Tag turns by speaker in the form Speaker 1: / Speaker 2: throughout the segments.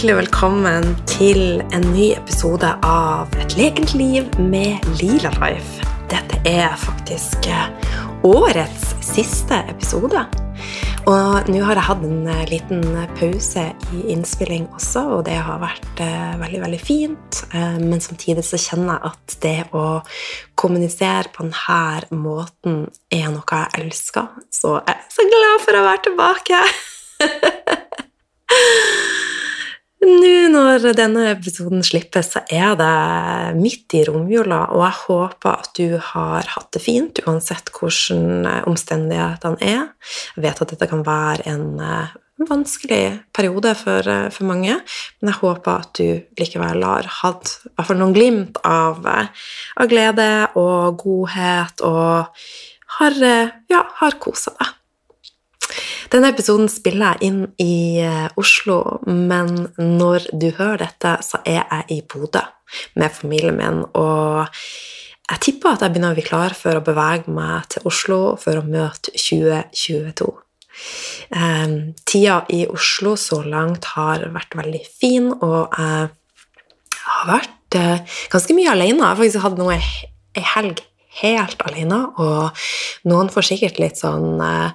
Speaker 1: Hjertelig, velkommen til en ny episode av Et lekent liv med Lila Life. Dette er faktisk eh, årets siste episode. Og nå har jeg hatt en eh, liten pause i innspilling også, og det har vært eh, veldig, veldig fint. Men samtidig så kjenner jeg at det å kommunisere på denne måten er noe jeg elsker. Så jeg er så glad for å være tilbake! Nå når denne episoden slippes, så er det midt i romjula, og jeg håper at du har hatt det fint uansett hvordan omstendighetene er. Jeg vet at dette kan være en eh, vanskelig periode for, eh, for mange, men jeg håper at du likevel har hatt hvert fall noen glimt av, eh, av glede og godhet, og har, ja, har kosa deg. Denne episoden spiller jeg inn i eh, Oslo, men når du hører dette, så er jeg i Bodø med familien min. Og jeg tipper at jeg begynner å bli klar for å bevege meg til Oslo for å møte 2022. Um, tida i Oslo så langt har vært veldig fin, og jeg har vært uh, ganske mye alene. Jeg har faktisk hatt noe ei helg helt alene, og noen får sikkert litt sånn uh,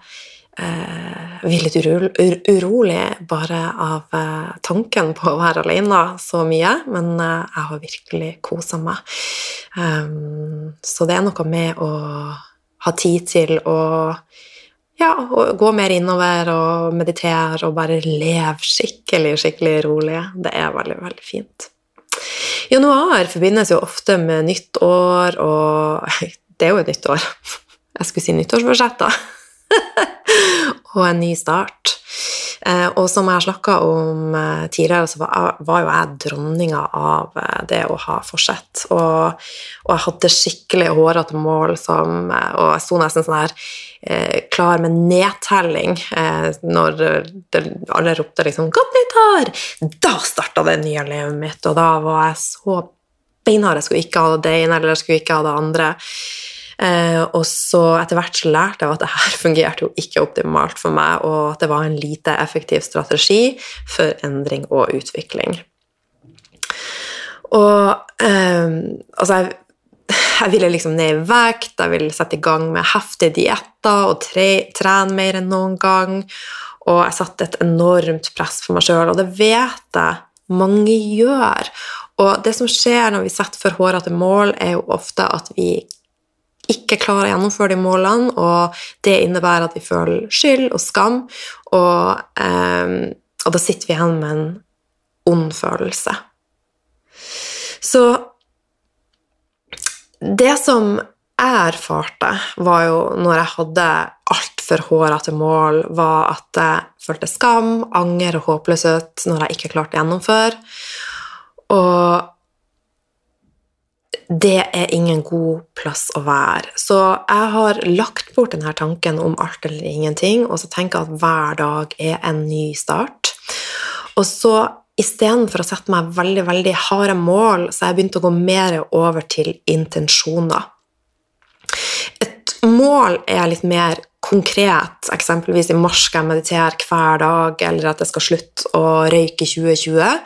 Speaker 1: eh, litt uro, urolig bare av eh, tanken på å være alene så mye, men eh, jeg har virkelig kosa meg. Um, så det er noe med å ha tid til å ja, gå mer innover og meditere og bare leve skikkelig, skikkelig rolig. Det er veldig, veldig fint. Januar forbindes jo ofte med nytt år, og det er jo et nytt år. Jeg skulle si nyttårsforsett, da. og en ny start. Eh, og som jeg har snakka om eh, tidligere, så var, jo jeg dronninga av eh, det å ha forsett. Og, og jeg hadde skikkelig hårete mål som Og jeg sto nesten sånn her klar med nedtelling når alle ropte liksom 'Godt nyttår!' Da starta det nye livet mitt, og da var jeg så beinhard. Jeg skulle ikke ha det ene eller jeg skulle ikke ha det andre. Eh, og så etter hvert så lærte jeg at det her fungerte jo ikke optimalt for meg, og at det var en lite effektiv strategi for endring og utvikling. Og eh, altså jeg, jeg ville liksom ned i vekt, jeg ville sette i gang med heftige dietter og tre, trene mer enn noen gang. Og jeg satte et enormt press på meg sjøl, og det vet jeg mange gjør. Og det som skjer når vi setter for hårete mål, er jo ofte at vi ikke klarer å gjennomføre de målene, og det innebærer at vi føler skyld og skam, og, eh, og da sitter vi igjen med en ond følelse. Så det som jeg erfarte, var jo når jeg hadde altfor hårete mål, var at jeg følte skam, anger og håpløshet når jeg ikke klarte å gjennomføre. Og det er ingen god plass å være. Så jeg har lagt bort denne tanken om alt eller ingenting, og så tenker jeg at hver dag er en ny start. Og så istedenfor å sette meg veldig veldig harde mål, så har jeg begynt å gå mer over til intensjoner. Et mål er litt mer konkret. Eksempelvis i mars skal jeg meditere hver dag, eller at jeg skal slutte å røyke 2020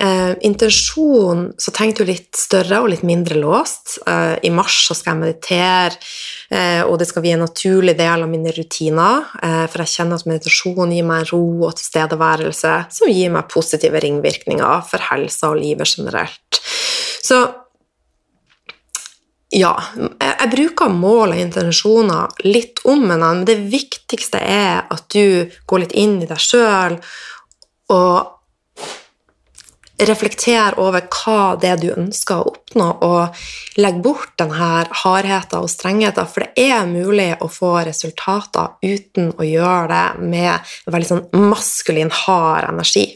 Speaker 1: eh, intensjon så tenkte du litt større og litt mindre låst. Eh, I mars så skal jeg meditere, eh, og det skal bli en naturlig del av mine rutiner. Eh, for jeg kjenner at meditasjon gir meg ro og tilstedeværelse som gir meg positive ringvirkninger for helsa og livet generelt. Så ja, jeg bruker mål og intensjoner litt om hverandre, men det viktigste er at du går litt inn i deg sjøl og reflektere over hva det er du ønsker å oppnå, og legge bort denne hardheten og strengheten, for det er mulig å få resultater uten å gjøre det med veldig sånn maskulin, hard energi.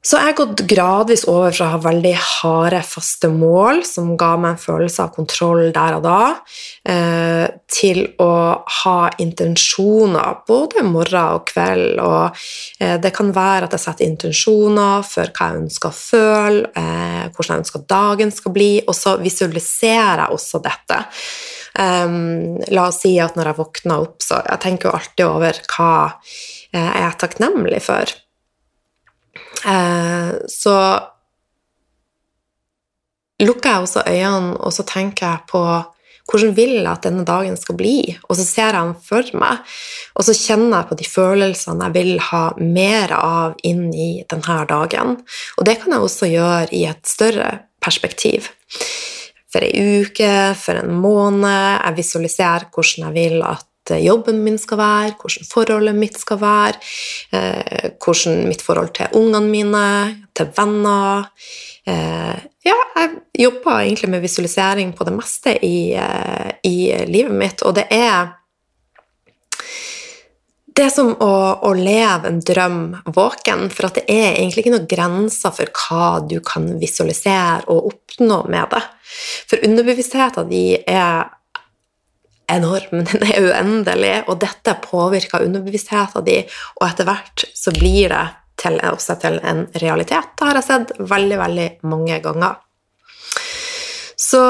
Speaker 1: Så jeg har gått gradvis over fra å ha veldig harde, faste mål, som ga meg en følelse av kontroll der og da, eh, til å ha intensjoner både morgen og kveld. Og eh, det kan være at jeg setter intensjoner for hva jeg ønsker å føle, eh, hvordan jeg ønsker dagen skal bli, og så visualiserer jeg også dette. La oss si at når jeg våkner opp, så jeg tenker jo alltid over hva jeg er takknemlig for. Eh, så lukker jeg også øynene, og så tenker jeg på hvordan vil jeg at denne dagen skal bli? Og så ser jeg den for meg, og så kjenner jeg på de følelsene jeg vil ha mer av inn i denne dagen. Og det kan jeg også gjøre i et større perspektiv. For ei uke, for en måned. Jeg visualiserer hvordan jeg vil at jobben min skal være, hvordan forholdet mitt skal være, eh, hvordan mitt forhold til ungene mine, til venner Eh, ja, jeg jobber egentlig med visualisering på det meste i, eh, i livet mitt, og det er det er som å, å, leve en drøm våken, for at det er egentlig ikke noen grenser for hva du kan visualisere og oppnå med det. For underbevisstheten din er enorm, den er uendelig, og dette påvirker underbevisstheten din, og etter hvert så blir det til, også til en realitet. Det har jeg sett veldig, veldig mange ganger. Så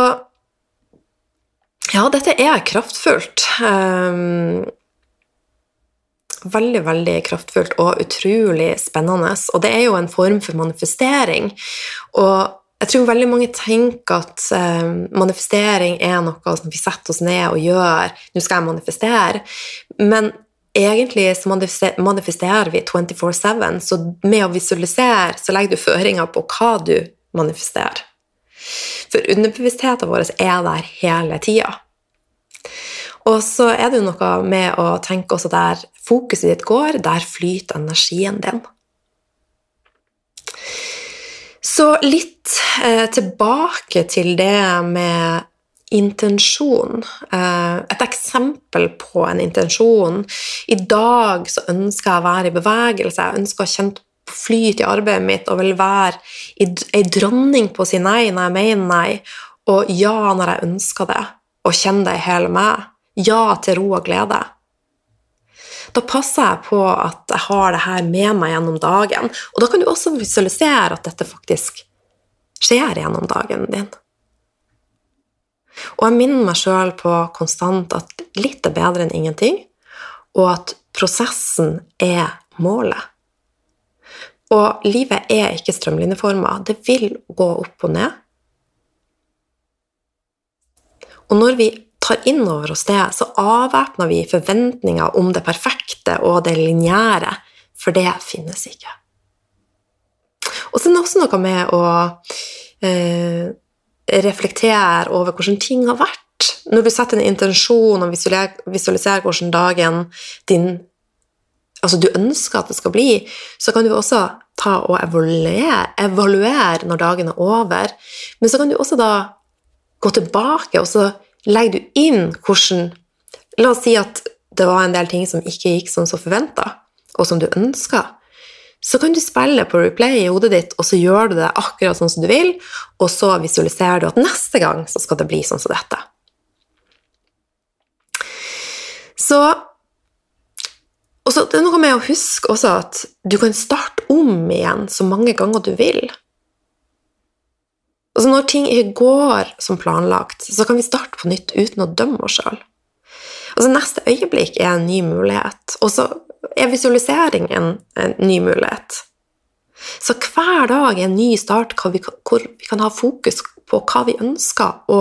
Speaker 1: ja, dette er kraftfullt. Um, veldig, veldig kraftfullt og utrolig spennende. Og det er jo en form for manifestering. Og jeg tror veldig mange tenker at um, manifestering er noe som vi setter oss ned og gjør. Nå skal jeg manifestere. Men egentlig så manifesterer vi 24-7, så med å visualisere så legger du føringer på hva du manifesterer. For underbevisstheten vår er der hele tida. Og så er det jo noe med å tenke også der fokuset ditt går, der flyter energien din. Så litt eh, tilbake til det med intensjon. Eh, et eksempel på en intensjon. I dag så ønsker jeg å være i bevegelse, jeg ønsker å kjenne på flyt i arbeidet mitt og vil være ei dronning på å si nei når jeg mener nei, og ja når jeg ønsker det, og kjenne det i hele meg. Ja til ro og glede. Da passer jeg på at jeg har det her med meg gjennom dagen. Og da kan du også visualisere at dette faktisk skjer gjennom dagen din. Og jeg minner meg sjøl på konstant at litt er bedre enn ingenting, og at prosessen er målet. Og livet er ikke strømlinjeforma. Det vil gå opp og ned. Og når vi tar inn over oss det, så avvæpner vi forventninger om det perfekte og det lineære, for det finnes ikke. Og så er det også noe med å eh, reflektere over hvordan ting har vært. Når du setter en intensjon og visualiserer hvordan dagen din altså du ønsker at det skal bli, så kan du også ta og evaluere, evaluere når dagen er over. Men så kan du også da gå tilbake, og så legger du inn hvordan La oss si at det var en del ting som ikke gikk som så forventa, og som du ønska så kan du spille på replay i hodet ditt, og så gjør du det akkurat sånn som du vil, og så visualiserer du at neste gang så skal det bli sånn som dette. Så og så Det er noe med å huske også at du kan starte om igjen så mange ganger du vil. Altså Når ting ikke går som planlagt, så kan vi starte på nytt uten å dømme oss sjøl. Altså Neste øyeblikk er en ny mulighet. Og så er visualisering en, en ny mulighet. Så hver dag er en ny start hvor vi, hvor vi kan ha fokus på hva vi ønsker å,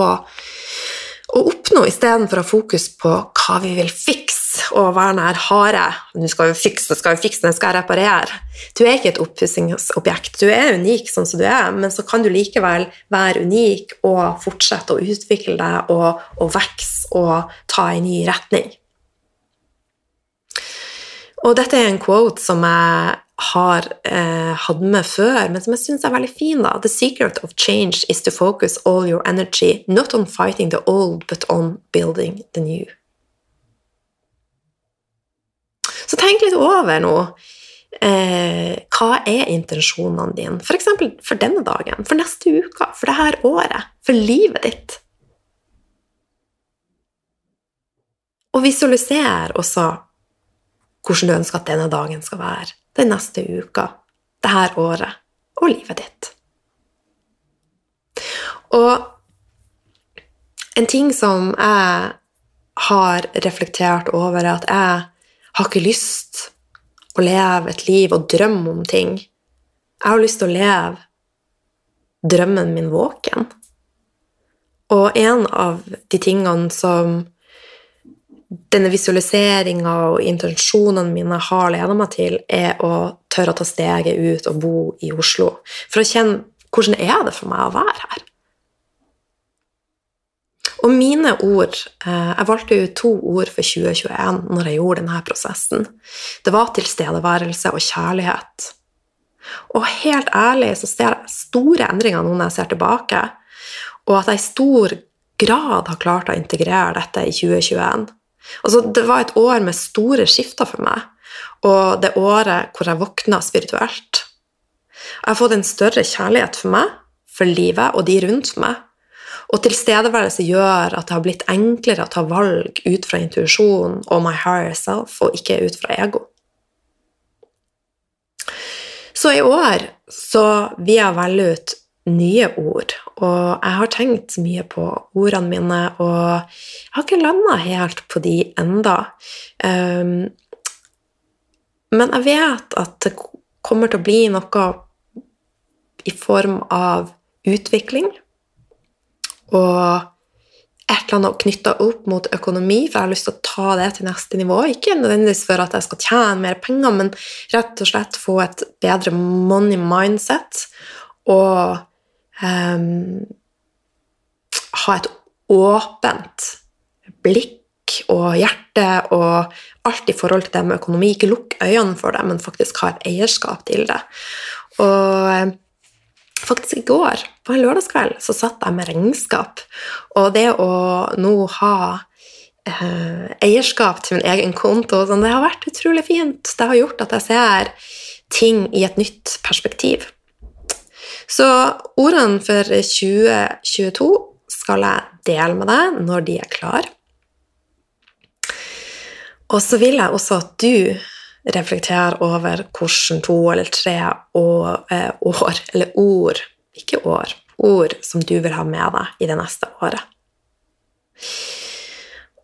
Speaker 1: å oppnå, istedenfor å ha fokus på hva vi vil fikse og være nær harde. Nå skal vi fikse, skal vi fikse, nå skal jeg reparere. Du er ikke et oppussingsobjekt. Du er unik sånn som du er, men så kan du likevel være unik og fortsette å utvikle deg og, og vokse og ta en ny retning. Og dette er en quote som jeg har eh, hatt med før, men som jeg syns er veldig fin. da. The secret of change is to focus all your energy not on fighting the old, but on building the new. Så tenk litt over nå. Eh, hva er intensjonene dine? F.eks. For, for denne dagen, for neste uke, for dette året, for livet ditt. Og visualiser også hvordan du ønsker at denne dagen skal være, den neste uka, dette året og livet ditt. Og en ting som jeg har reflektert over, er at jeg har ikke lyst å leve et liv og drømme om ting. Jeg har lyst til å leve drømmen min våken. Og en av de tingene som denne visualiseringa og intensjonene mine har ledet meg til, er å tørre å ta steget ut og bo i Oslo. For å kjenne hvordan er det for meg å være her. Og mine ord eh, Jeg valgte ut to ord for 2021 når jeg gjorde denne prosessen. Det var tilstedeværelse og kjærlighet. Og helt ærlig så ser jeg store endringer nå når jeg ser tilbake, og at jeg i stor grad har klart å integrere dette i 2021. Altså, det var et år med store skifter for meg, og det året hvor jeg våkna spirituelt. Jeg har fått en større kjærlighet for meg, for livet og de rundt meg. Og tilstedeværelse gjør at det har blitt enklere å ta valg ut fra intuisjon og my higher self, og ikke ut fra ego. Så i år så vil jeg velge ut nye ord, og jeg har tenkt mye på ordene mine, og jeg har ikke landa helt på de enda. Um, men jeg vet at det kommer til å bli noe i form av utvikling og et eller annet knytta opp mot økonomi, for jeg har lyst til å ta det til neste nivå. Ikke nødvendigvis for at jeg skal tjene mer penger, men rett og slett få et bedre money mindset og um, ha et åpent blikk og hjerte og alt i forhold til det med økonomi. Ikke lukk øynene for det, men faktisk ha et eierskap til det. Og faktisk i går, på en lørdagskveld, så satt jeg med regnskap. Og det å nå ha eh, eierskap til min egen konto, sånn, det har vært utrolig fint. Det har gjort at jeg ser ting i et nytt perspektiv. Så ordene for 2022 skal jeg dele med deg når de er klar. Og så vil jeg også at du reflektere over hvordan to eller tre år, eh, eller ord, ikke år, ord som du vil ha med deg i det neste året.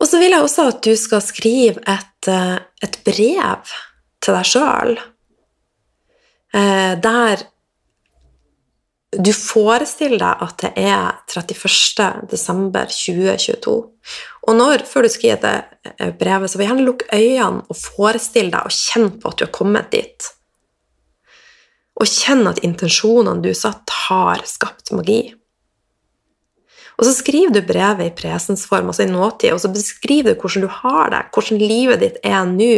Speaker 1: Og så vil jeg også at du skal skrive et, eh, et brev til deg sjøl, eh, der du forestiller deg at det er 31. desember 2022. Og når, før du skriver det eh, brevet, så vil jeg gjerne lukke øynene og forestille deg og kjenne på at du har kommet dit. Og kjenne at intensjonene du satt, har skapt magi. Og så skriver du brevet i presensform, altså i nåtid, og så beskriver du hvordan du har det, hvordan livet ditt er nå,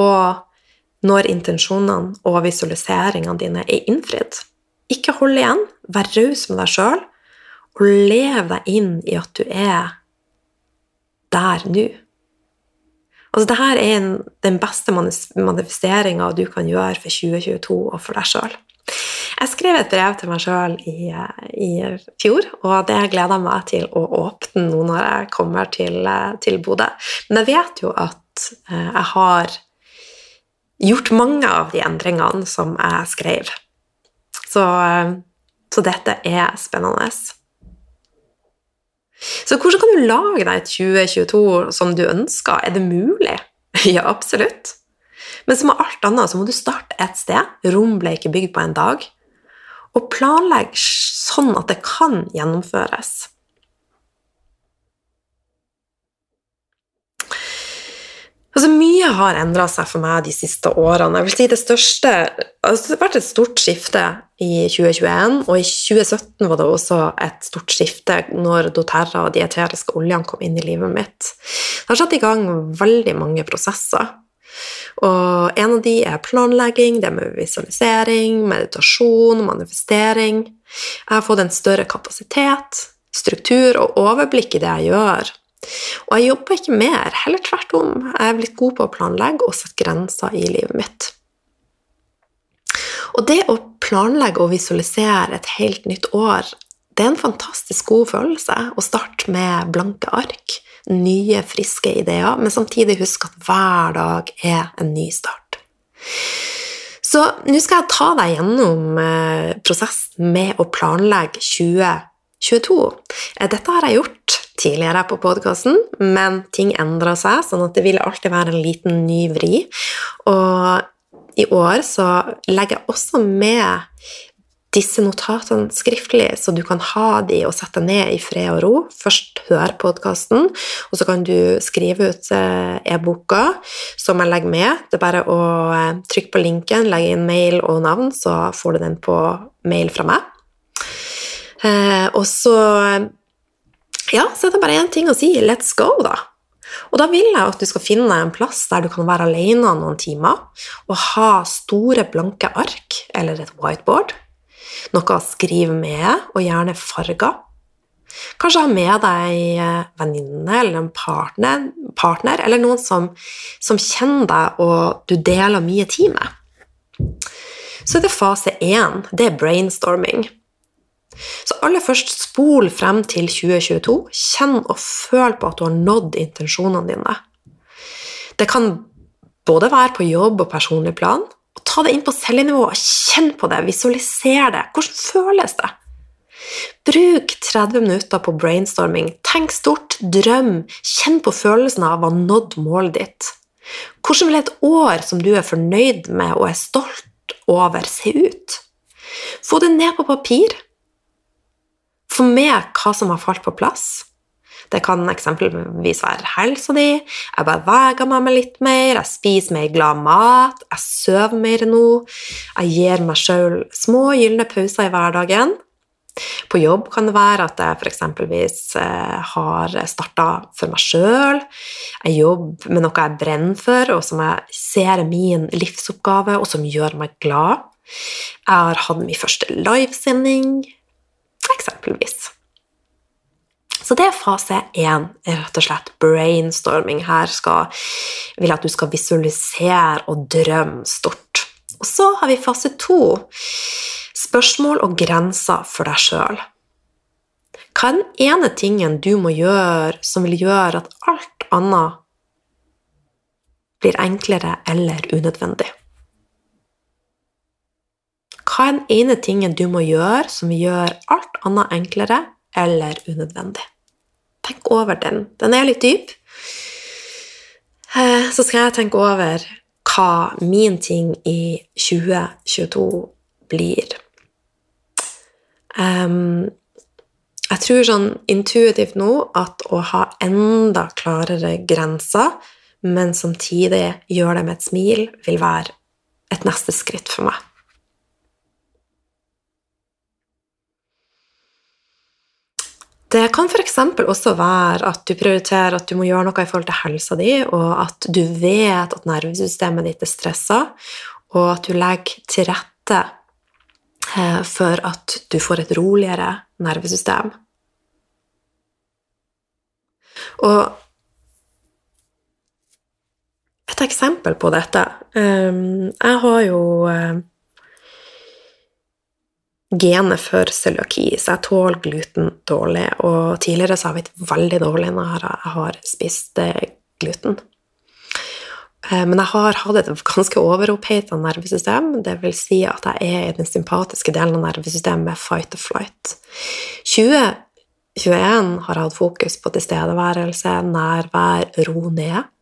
Speaker 1: og når intensjonene og visualiseringene dine er innfridd. Ikke hold igjen, vær raus med deg sjøl, og lev deg inn i at du er der nå. Altså, dette er en, den beste manifesteringa du kan gjøre for 2022 og for deg sjøl. Jeg skrev et brev til meg sjøl i, i, fjor, og det gleder meg til å åpne nå når jeg kommer til, til Bodø. Men jeg vet jo at eh, jeg har gjort mange av de endringene som jeg skrev. Så, eh, så dette er spennende. Så hvordan kan du lage deg et 2022 som du ønsker? Er det mulig? Ja, absolutt. Men som med alt annet så må du starte et sted. Rom ble ikke bygd på en dag. Og planlegge sånn at det kan gjennomføres. Altså, mye har endra seg for meg de siste årene. Jeg vil si Det største altså, Det har vært et stort skifte i 2021, og i 2017 var det også et stort skifte når doTERRA og de eteriske oljene kom inn i livet mitt. Det har satt i gang veldig mange prosesser. Og en av de er planlegging, det med visualisering, meditasjon, manifestering. Jeg har fått en større kapasitet, struktur og overblikk i det jeg gjør. Og jeg jobber ikke mer, heller tvert om. Jeg er blitt god på å planlegge og sette grenser i livet mitt. Og det å planlegge og visualisere et helt nytt år, det er en fantastisk god følelse å starte med blanke ark, nye, friske ideer, men samtidig huske at hver dag er en ny start. Så nå skal jeg ta deg gjennom eh, prosessen med å planlegge 2022. Eh, dette har jeg gjort tidligere på podkasten, men ting endrer seg, sånn at det vil alltid være en liten ny vri. Og i år så legger jeg også med disse notatene skriftlig, så du kan ha de og sette ned i fred og ro. Først hør podkasten, og så kan du skrive ut eh, e-boka som jeg legger med. Det er bare å eh, trykke på linken, legge inn mail og navn, så får du den på mail fra meg. Eh, og så Ja, så er det bare én ting å si. Let's go, da. Og da vil jeg at du skal finne en plass der du kan være alene noen timer og ha store, blanke ark eller et whiteboard noe å skrive med, og gjerne farger. Kanskje ha med deg en venninne eller en partner, partner eller noen som, som, kjenner deg og du deler mye tid med. Så er det fase én. Det er brainstorming. Så aller først spol frem til 2022. Kjenn og føl på at du har nådd intensjonene dine. Det kan både være på jobb og personlig plan, ta det inn på cellenivå, kjenn på det, visualiser det. Hvordan føles det? Bruk 30 minutter på brainstorming. Tenk stort, drøm, kjenn på følelsen av å ha nådd målet ditt. Hvordan vil et år som du er fornøyd med og er stolt over, se ut? Få det ned på papir. Få meg hva som har falt på plass. Det kan eksempelvis være helsa di, jeg beveger meg litt mer, jeg spiser mer glad mat, jeg sover mer nå, jeg gir meg sjøl små gylne pauser i hverdagen. På jobb kan det være at jeg f.eks. Eh, har starta for meg sjøl. Jeg jobber med noe jeg brenner for, og som jeg ser er min livsoppgave, og som gjør meg glad. Jeg har hatt min første livesending, eksempelvis. Så det er fase én, rett og slett brainstorming. Her skal, vil jeg at du skal visualisere og drømme stort. Og så har vi fase to, spørsmål og grenser for deg sjøl. Hva er den ene tingen du må gjøre som vil gjøre at alt annet blir enklere eller unødvendig? Hva er den ene tingen du må gjøre som gjør alt annet enklere eller unødvendig? Tenk over den. Den er litt dyp. Eh, så skal jeg tenke over hva min ting i 2022 blir. Um, jeg tror sånn intuitivt nå at å ha enda klarere grenser, men samtidig gjøre det med et smil, vil være et neste skritt for meg. Det kan f.eks. også være at du prioriterer at du må gjøre noe i forhold til helsa di, og at du vet at nervesystemet ditt er stressa, og at du legger til rette eh, for at du får et roligere nervesystem. Og et eksempel på dette eh, Jeg har jo eh, genet for cøliaki, så jeg tåler gluten dårlig. Og tidligere så har jeg blitt veldig dårlig når jeg har spist eh, gluten. Eh, men jeg har hatt et ganske overoppheita nervesystem. Det vil si at jeg er i den sympatiske delen av nervesystemet fight or flight. 2021 har jeg hatt fokus på tilstedeværelse, nærvær, ro ned.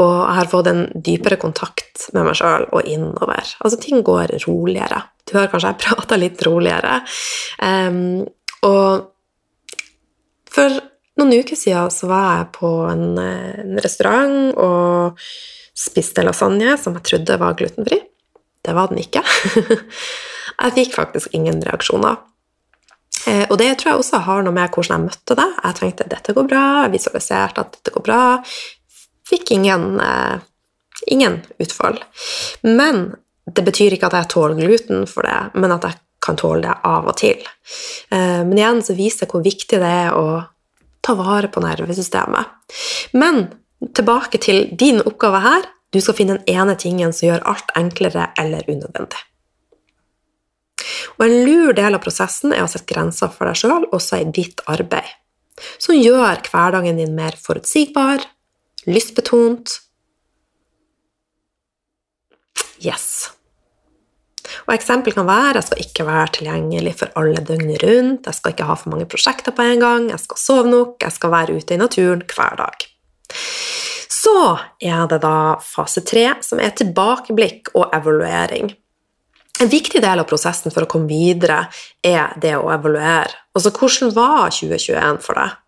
Speaker 1: Og jeg har fått en dypere kontakt med meg sjøl og innover. Altså, ting går roligere. Du hører kanskje jeg prater litt roligere. Um, og for noen uker siden så var jeg på en, en, restaurant og spiste lasagne som jeg trodde var glutenfri. Det var den ikke. jeg fikk faktisk ingen reaksjoner. Eh, og det tror jeg også har noe med hvordan jeg møtte det. Jeg tenkte dette går bra, jeg visualiserte at dette går bra. Fikk ingen, eh, ingen utfall. Men det betyr ikke at jeg tåler gluten for det, men at jeg kan tåle det av og til. Eh, men igjen så viser det hvor viktig det er å ta vare på nervesystemet. Men tilbake til din oppgave her. Du skal finne den ene tingen som gjør alt enklere eller unødvendig. Og En lur del av prosessen er å sette grenser for deg sjøl, også i ditt arbeid, som gjør hverdagen din mer forutsigbar, lystbetont Yes. Og Eksempel kan være jeg skal ikke være tilgjengelig for alle døgnet rundt, jeg skal ikke ha for mange prosjekter på en gang, jeg skal sove nok, jeg skal være ute i naturen hver dag. Så er det da fase tre, som er tilbakeblikk og evaluering. En viktig del av prosessen for å komme videre er det å evaluere. Altså, hvordan var 2021 for deg?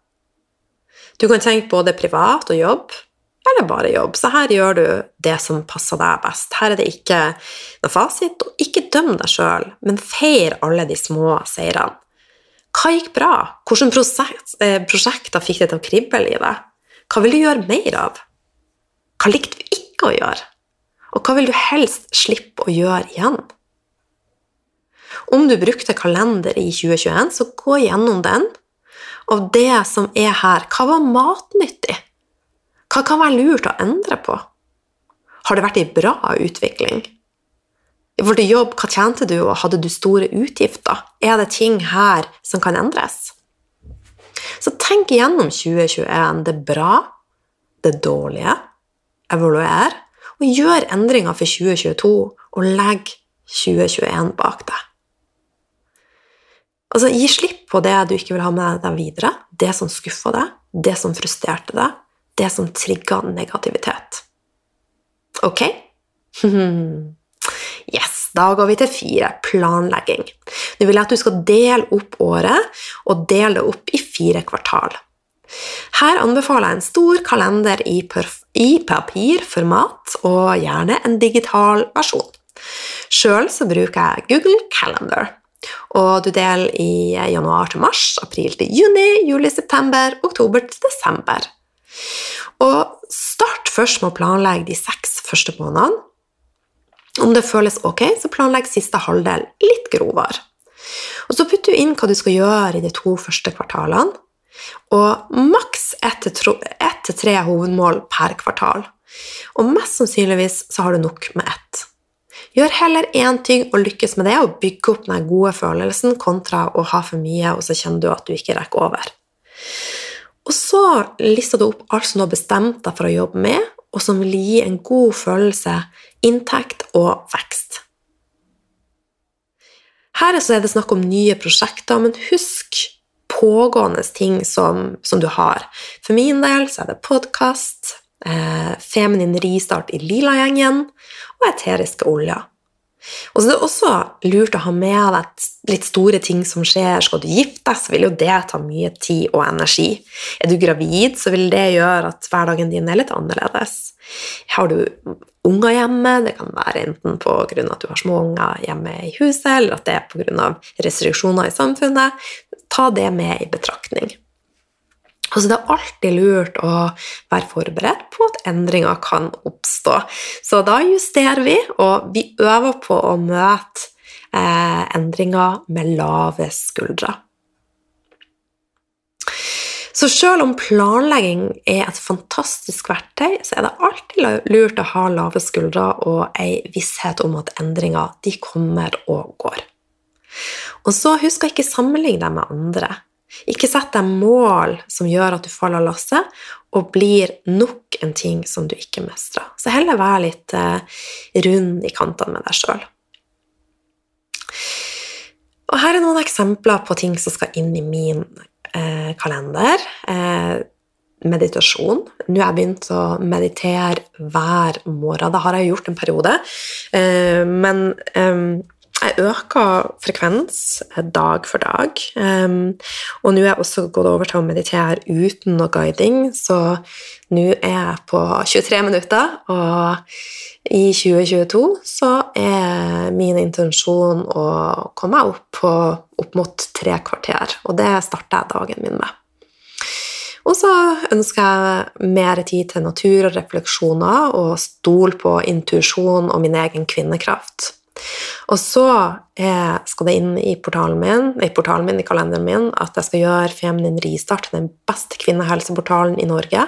Speaker 1: Du kan tenke både privat og jobb, eller bare jobb. Så her gjør du det som passer deg best. Her er det ikke noe fasit, og ikke døm deg sjøl, men feir alle de små seirene. Hva gikk bra? Hvilke prosjekt, eh, prosjekter fikk det til å krible i deg? Hva vil du gjøre mer av? Hva likte du ikke å gjøre? Og hva vil du helst slippe å gjøre igjen? Om du brukte kalender i 2021, så gå gjennom den. Og det som er her, hva var matnyttig? Hva kan være lurt å endre på? Har det vært ei bra utvikling? I forhold til jobb, hva tjente du, og hadde du store utgifter? Er det ting her som kan endres? Så tenk igjennom 2021. Det bra, det dårlige. Evaluer, og gjør endringer for 2022, og legg 2021 bak deg. Altså, Gi slipp på det du ikke vil ha med deg videre, det som skuffa deg, det som frustrerte deg, det som trigga negativitet. Ok? Yes, da går vi til fire planlegging. Nå vil jeg at du skal dele opp året, og dele det opp i fire kvartal. Her anbefaler jeg en stor kalender i, i papirformat, og gjerne en digital versjon. Sjøl bruker jeg Google Calendar. Og du deler i januar til mars, april til juni, juli, september, oktober til desember. Og start først med å planlegge de seks første månedene. Om det føles ok, så planlegg siste halvdel litt grovere. Og så putter du inn hva du skal gjøre i de to første kvartalene. Og maks ett til tre hovedmål per kvartal. Og mest sannsynligvis så har du nok med ett. Gjør heller én ting og lykkes med det, og bygge opp den gode følelsen kontra å ha for mye, og så kjenner du at du ikke rekker over. Og så lister du opp alt som du har bestemt deg for å jobbe med, og som vil gi en god følelse, inntekt og vekst. Her er det snakk om nye prosjekter, men husk pågående ting som, som du har. For min del så er det podkast, eh, feminin ristart i Lila-gjengen og eteriske oljer. Og så er det også lurt å ha med deg litt store ting som skjer. Skal du gifte deg, så vil jo det ta mye tid og energi. Er du gravid, så vil det gjøre at hverdagen din er litt annerledes. Har du unger hjemme, det kan være enten pga. at du har små unger hjemme i huset, eller at det er pga. restriksjoner i samfunnet, ta det med i betraktning. Altså, det er alltid lurt å være forberedt på at endringer kan oppstå. Så da justerer vi, og vi øver på å møte eh, endringer med lave skuldre. Så selv om planlegging er et fantastisk verktøy, så er det alltid lurt å ha lave skuldre og ei visshet om at endringer de kommer og går. Og så husk å ikke sammenligne deg med andre. Ikke sett deg mål som gjør at du faller av lasset, og blir nok en ting som du ikke mestrer. Så heller vær litt eh, rund i kantene med deg sjøl. Og her er noen eksempler på ting som skal inn i min eh, kalender. Eh, meditasjon. Nå har jeg begynt å meditere hver morgen. Det har jeg gjort en periode. Eh, men eh, jeg øker frekvens dag for dag. Um, og nå er jeg også gått over til å meditere uten noe guiding, så nå er jeg på 23 minutter. Og i 2022 så er min intensjon å komme meg opp på opp mot tre kvarter, og det starter jeg dagen min med. Og så ønsker jeg mer tid til natur og refleksjoner, og stol på intuisjon og min egen kvinnekraft. Og så er, skal det inn i portalen min, i portalen min, i kalenderen min, at jeg skal gjøre Feminin Ristart den beste kvinnehelseportalen i Norge,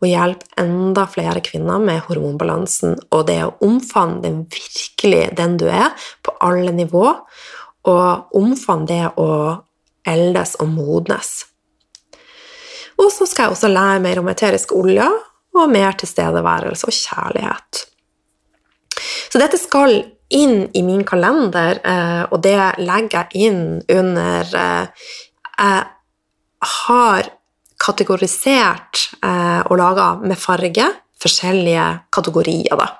Speaker 1: og hjelpe enda flere kvinner med hormonbalansen og det å omfavne den virkelig den du er, på alle nivå, og omfavne det å eldes og modnes. Og så skal jeg også lære mer om eterisk olje og mer tilstedeværelse og kjærlighet. Så dette skal inn i min kalender, eh, og det legger jeg inn under eh, Jeg har kategorisert eh, og laga med farge forskjellige kategorier. da.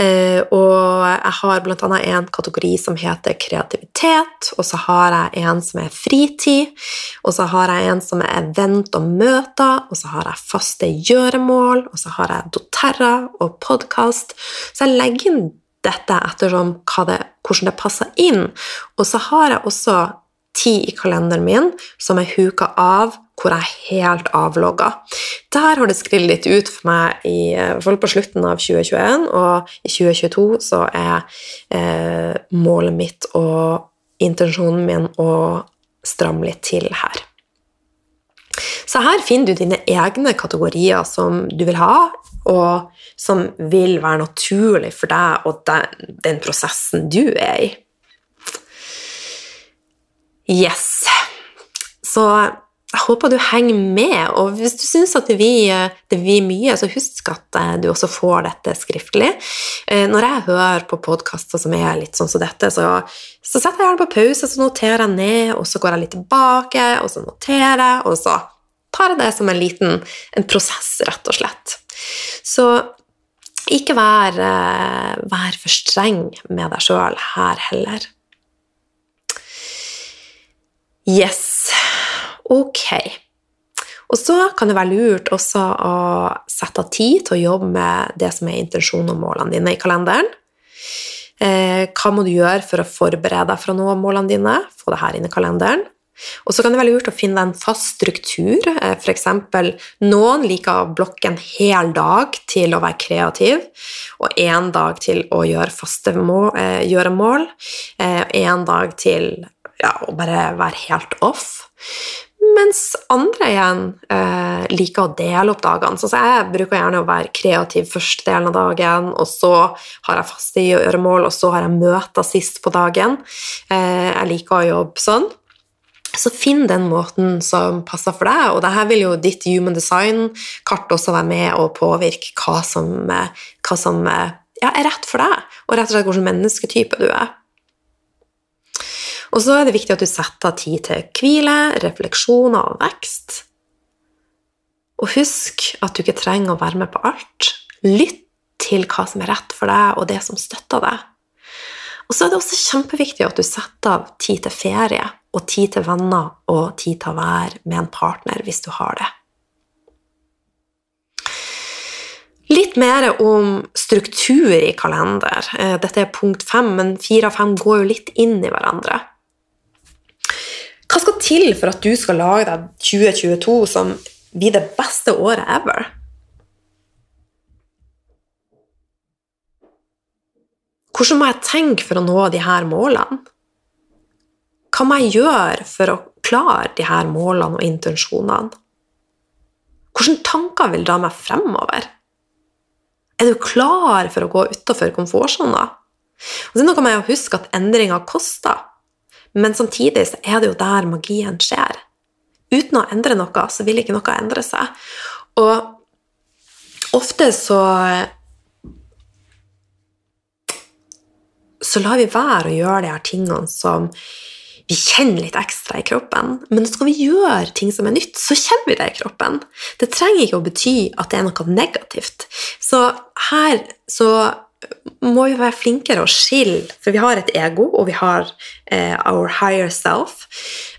Speaker 1: Uh, og jeg har annet en kategori som heter kreativitet, og så har jeg en som er fritid, og så har jeg en som er event og møter, og så har jeg faste gjøremål, og så har jeg doterra og podkast. Så jeg legger inn dette ettersom det, hvordan det passer inn. Og så har jeg også tid i kalenderen min som jeg huker av hvor jeg er helt avlogga. Der har det skrevet litt ut for meg i hvert fall på slutten av 2021, og i 2022 så er eh, målet mitt og intensjonen min å stramme litt til her. Så her finner du dine egne kategorier som du vil ha, og som vil være naturlig for deg og den, den prosessen du er i. Yes. Så jeg håper du henger med, og hvis du syns at det blir mye, så husk at eh, du også får dette skriftlig. Eh, når jeg hører på podkaster som er litt sånn som dette, så, så setter jeg gjerne på pause, så noterer jeg ned, og så går jeg litt tilbake, og så noterer jeg, og så tar jeg det som en liten en prosess, rett og slett. Så ikke vær, eh, vær for streng med deg sjøl her heller. Yes. Ok. Og så kan det være lurt også å sette av tid til å jobbe med det som er intensjonen og målene dine i kalenderen. Eh, hva må du gjøre for å forberede deg for å nå målene dine? Få det her inn i kalenderen. Og så kan det være lurt å finne en fast struktur. Eh, F.eks. noen liker å blokke en hel dag til å være kreativ, og én dag til å gjøre faste mål, eh, gjøremål. Én dag til ja, å bare være helt off. Mens andre igjen eh, liker å dele opp dagene. Så jeg bruker gjerne å være kreativ første delen av dagen, og så har jeg faste gjøremål, og så har jeg møter sist på dagen. Eh, jeg liker å jobbe sånn. Så finn den måten som passer for deg, og dette vil jo ditt human design-kart også være med og påvirke hva som, eh, hva som eh, ja, er rett for deg, og rett og slett hvilken mennesketype du er. Og så er det viktig at du setter av tid til hvile, refleksjoner og vekst. Og husk at du ikke trenger å være med på alt. Lytt til hva som er rett for deg, og det som støtter deg. Og så er det også kjempeviktig at du setter av tid til ferie, og tid til venner, og tid til å være med en partner hvis du har det. Litt mer om struktur i kalender. Eh, dette er punkt fem, men fire og fem går jo litt inn i hverandre. Hva skal til for at du skal lage deg 2022 som blir det beste året ever? Hvordan må jeg tenke for å nå de her målene? Hva må jeg gjøre for å klare de her målene og intensjonene? Hvilke tanker vil dra meg fremover? Er du klar for å gå utafor komfortsona? Og så kan man jo huske at endringer koster. Men samtidig er det jo der magien skjer. Uten å endre noe, så vil ikke noe endre seg. Og ofte så Så lar vi være å gjøre de her tingene som vi kjenner litt ekstra i kroppen. Men skal vi gjøre ting som er nytt, så kjenner vi det i kroppen. Det trenger ikke å bety at det er noe negativt. Så her så må vi være flinkere å skille, for vi har et ego, og vi har eh, our higher self.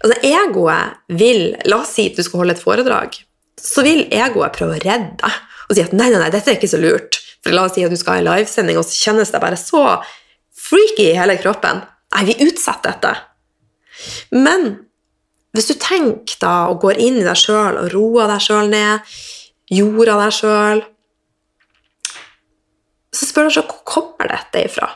Speaker 1: Altså Egoet vil La oss si at du skal holde et foredrag. Så vil egoet prøve å redde deg og si at nei, nei, nei, dette er ikke så lurt. For La oss si at du skal ha en livesending, og så kjennes det bare så freaky i hele kroppen. Nei, vi utsetter dette. Men hvis du tenker da og går inn i deg sjøl og roer deg sjøl ned, jorda deg sjøl så spør du deg hvor kommer dette ifra?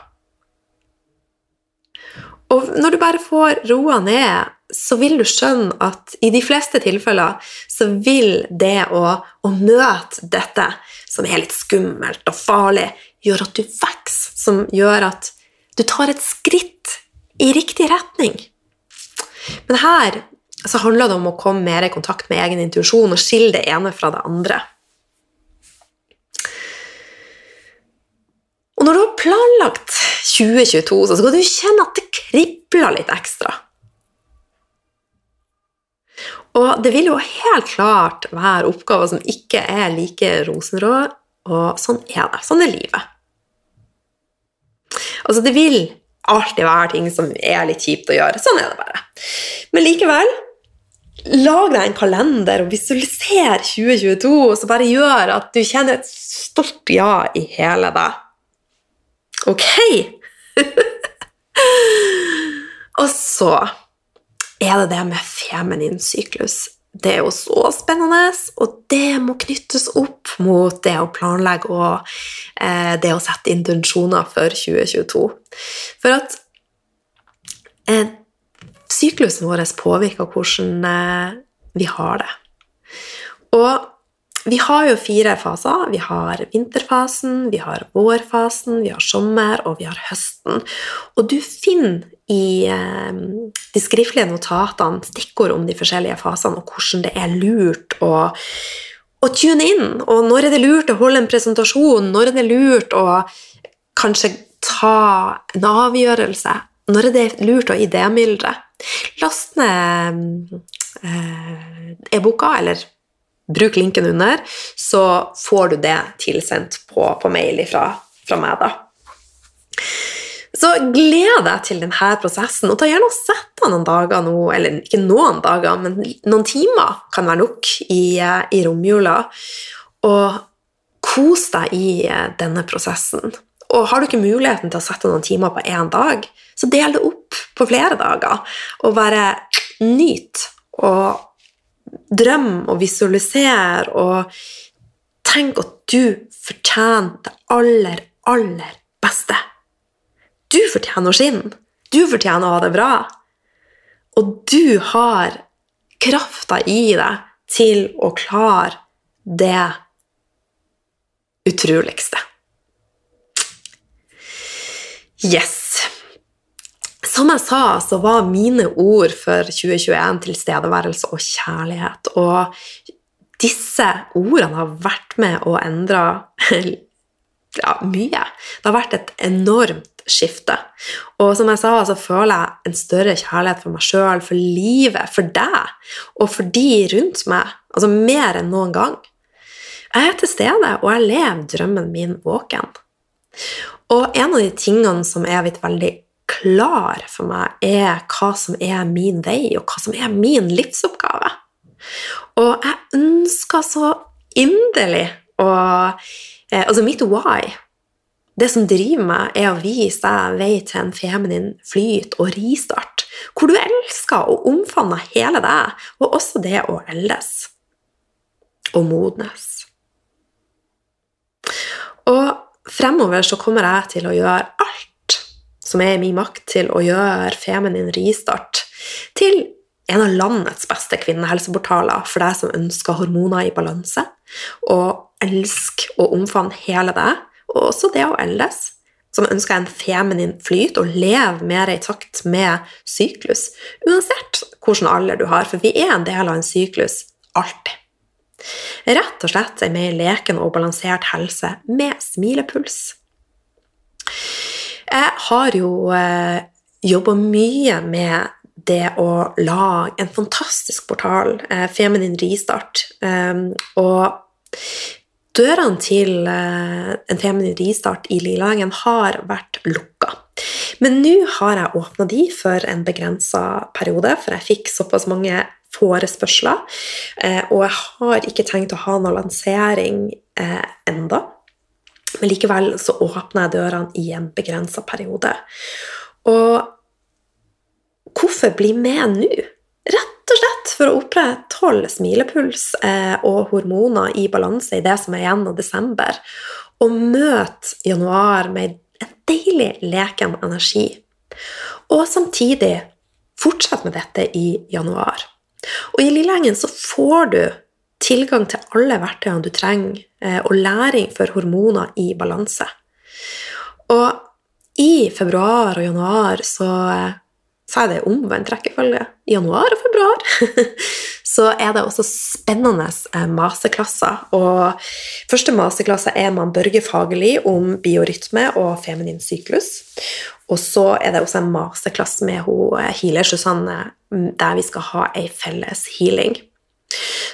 Speaker 1: Og når du bare får roa ned, så vil du skjønne at i de fleste tilfeller så vil det å, å møte dette, som er litt skummelt og farlig, gjøre at du vokser, som gjør at du tar et skritt i riktig retning. Men her så handler det om å komme mer i kontakt med egen intuisjon og skille det ene fra det andre. Og når du har planlagt 2022, så skal du kjenne at det kribler litt ekstra. Og det vil jo helt klart være oppgaver som ikke er like rosenrøde, Og sånn er det. Sånn er livet. Altså, det vil alltid være ting som er litt kjipt å gjøre. Sånn er det bare. Men likevel, lag deg en kalender og visualiser 2022, som bare gjør at du kjenner et stort ja i hele deg. Ok? og så er det det med feminin syklus. Det er jo så spennende, og det må knyttes opp mot det å planlegge og eh, det å sette intensjoner for 2022. For at eh, syklusen vår påvirker hvordan eh, vi har det. Og vi har jo fire faser. Vi har vinterfasen, vi har vårfasen, vi har sommer, og vi har høsten. Og du finner i eh, de skriftlige notatene stikkord om de forskjellige fasene, og hvordan det er lurt å, å tune inn. Og når er det lurt å holde en presentasjon? Når er det lurt å kanskje ta en avgjørelse? Når er det lurt å idémyldre? Last ned eh, e-boka, eller bruk linken under, så får du det tilsendt på, på mail fra, fra meg. da. Så gled deg til denne prosessen, og ta gjerne og sett deg noen dager nå, eller ikke noen dager, men noen timer kan være nok i, i romjula, og kos deg i denne prosessen. Og har du ikke muligheten til å sette noen timer på én dag, så del det opp på flere dager, og bare nyt og drøm og visualisere og tenk at du fortjener det aller, aller beste. Du fortjener å skinne. Du fortjener å ha det bra. Og du har krafta i deg til å klare det utroligste. Yes. Som jeg sa, så var mine ord for 2021 tilstedeværelse og kjærlighet. Og disse ordene har vært med å endre ja, mye. Det har vært et enormt skifte. Og som jeg sa, så føler jeg en større kjærlighet for meg sjøl, for livet, for deg og for de rundt meg. Altså mer enn noen gang. Jeg er til stede, og jeg lever drømmen min våken. Og en av de tingene som er blitt veldig klar for meg, er hva som er min vei, og hva som er min livsoppgave. Og jeg ønsker så inderlig å eh, Altså, mitt why, det som driver meg, er å vise deg vei til en feminin flyt og ristart, hvor du elsker og omfavner hele deg, og også det å eldes og modnes. Og fremover så kommer jeg til å gjøre alt som er i min makt til å gjøre feminin ristart til en av landets beste kvinnehelseportaler for deg som ønsker hormoner i balanse, og elsker å omfavne hele deg, og også det å eldes, som ønsker en feminin flyt og leve mer i takt med syklus, uansett hvilken alder du har, for vi er en del av en syklus alltid. Rett og slett en mer leken og balansert helse med smilepuls. Jeg har jo eh, jobba mye med det å lage en fantastisk portal, eh, Feminin Ristart. Um, og dørene til eh, en feminin ristart i Lillehagen har vært lukka. Men nå har jeg åpna de for en begrensa periode, for jeg fikk såpass mange forespørsler. Eh, og jeg har ikke tenkt å ha noen lansering eh, enda. Men likevel så åpner jeg dørene i en begrensa periode. Og hvorfor bli med nå? Rett og slett for å opprettholde smilepuls eh, og hormoner i balanse i det som er igjen av desember, og møte januar med en deilig leken energi. Og samtidig fortsette med dette i januar. Og i Lillehengen så får du tilgang til alle verktøyene du trenger, eh, og læring for hormoner i balanse. Og i februar og januar så eh, så er det omvendt rekkefølge. I januar og februar så er det også spennende maseklasser. masterklasser. Og første masterklasse er man Børge Fagerli om biorytme og feminin syklus. Og så er det også en masterklasse med hun healer Susanne, der vi skal ha ei felles healing.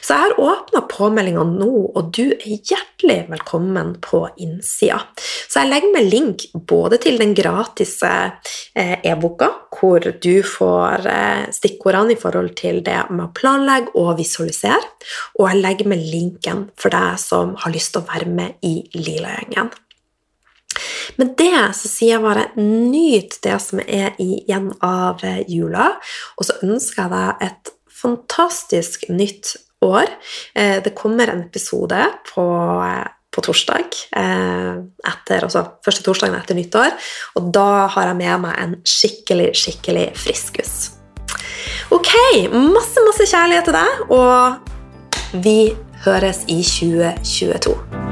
Speaker 1: Så jeg har åpna påmeldingene nå, og du er hjertelig velkommen på innsida. Så jeg legger med link både til den gratis eh, e-boka, hvor du får eh, stikkordene i forhold til det med å planlegge og visualisere, og jeg legger med linken for deg som har lyst til å være med i Lila-gjengen. Med det så sier jeg bare nyt det som er igjen av jula, og så ønsker jeg deg et fantastisk nytt år. Eh, det kommer en episode på, på torsdag, eh, etter, altså første torsdagen etter nyttår, og da har jeg med meg en skikkelig, skikkelig friskus. Ok, masse, masse kjærlighet til deg, og vi høres i 2022.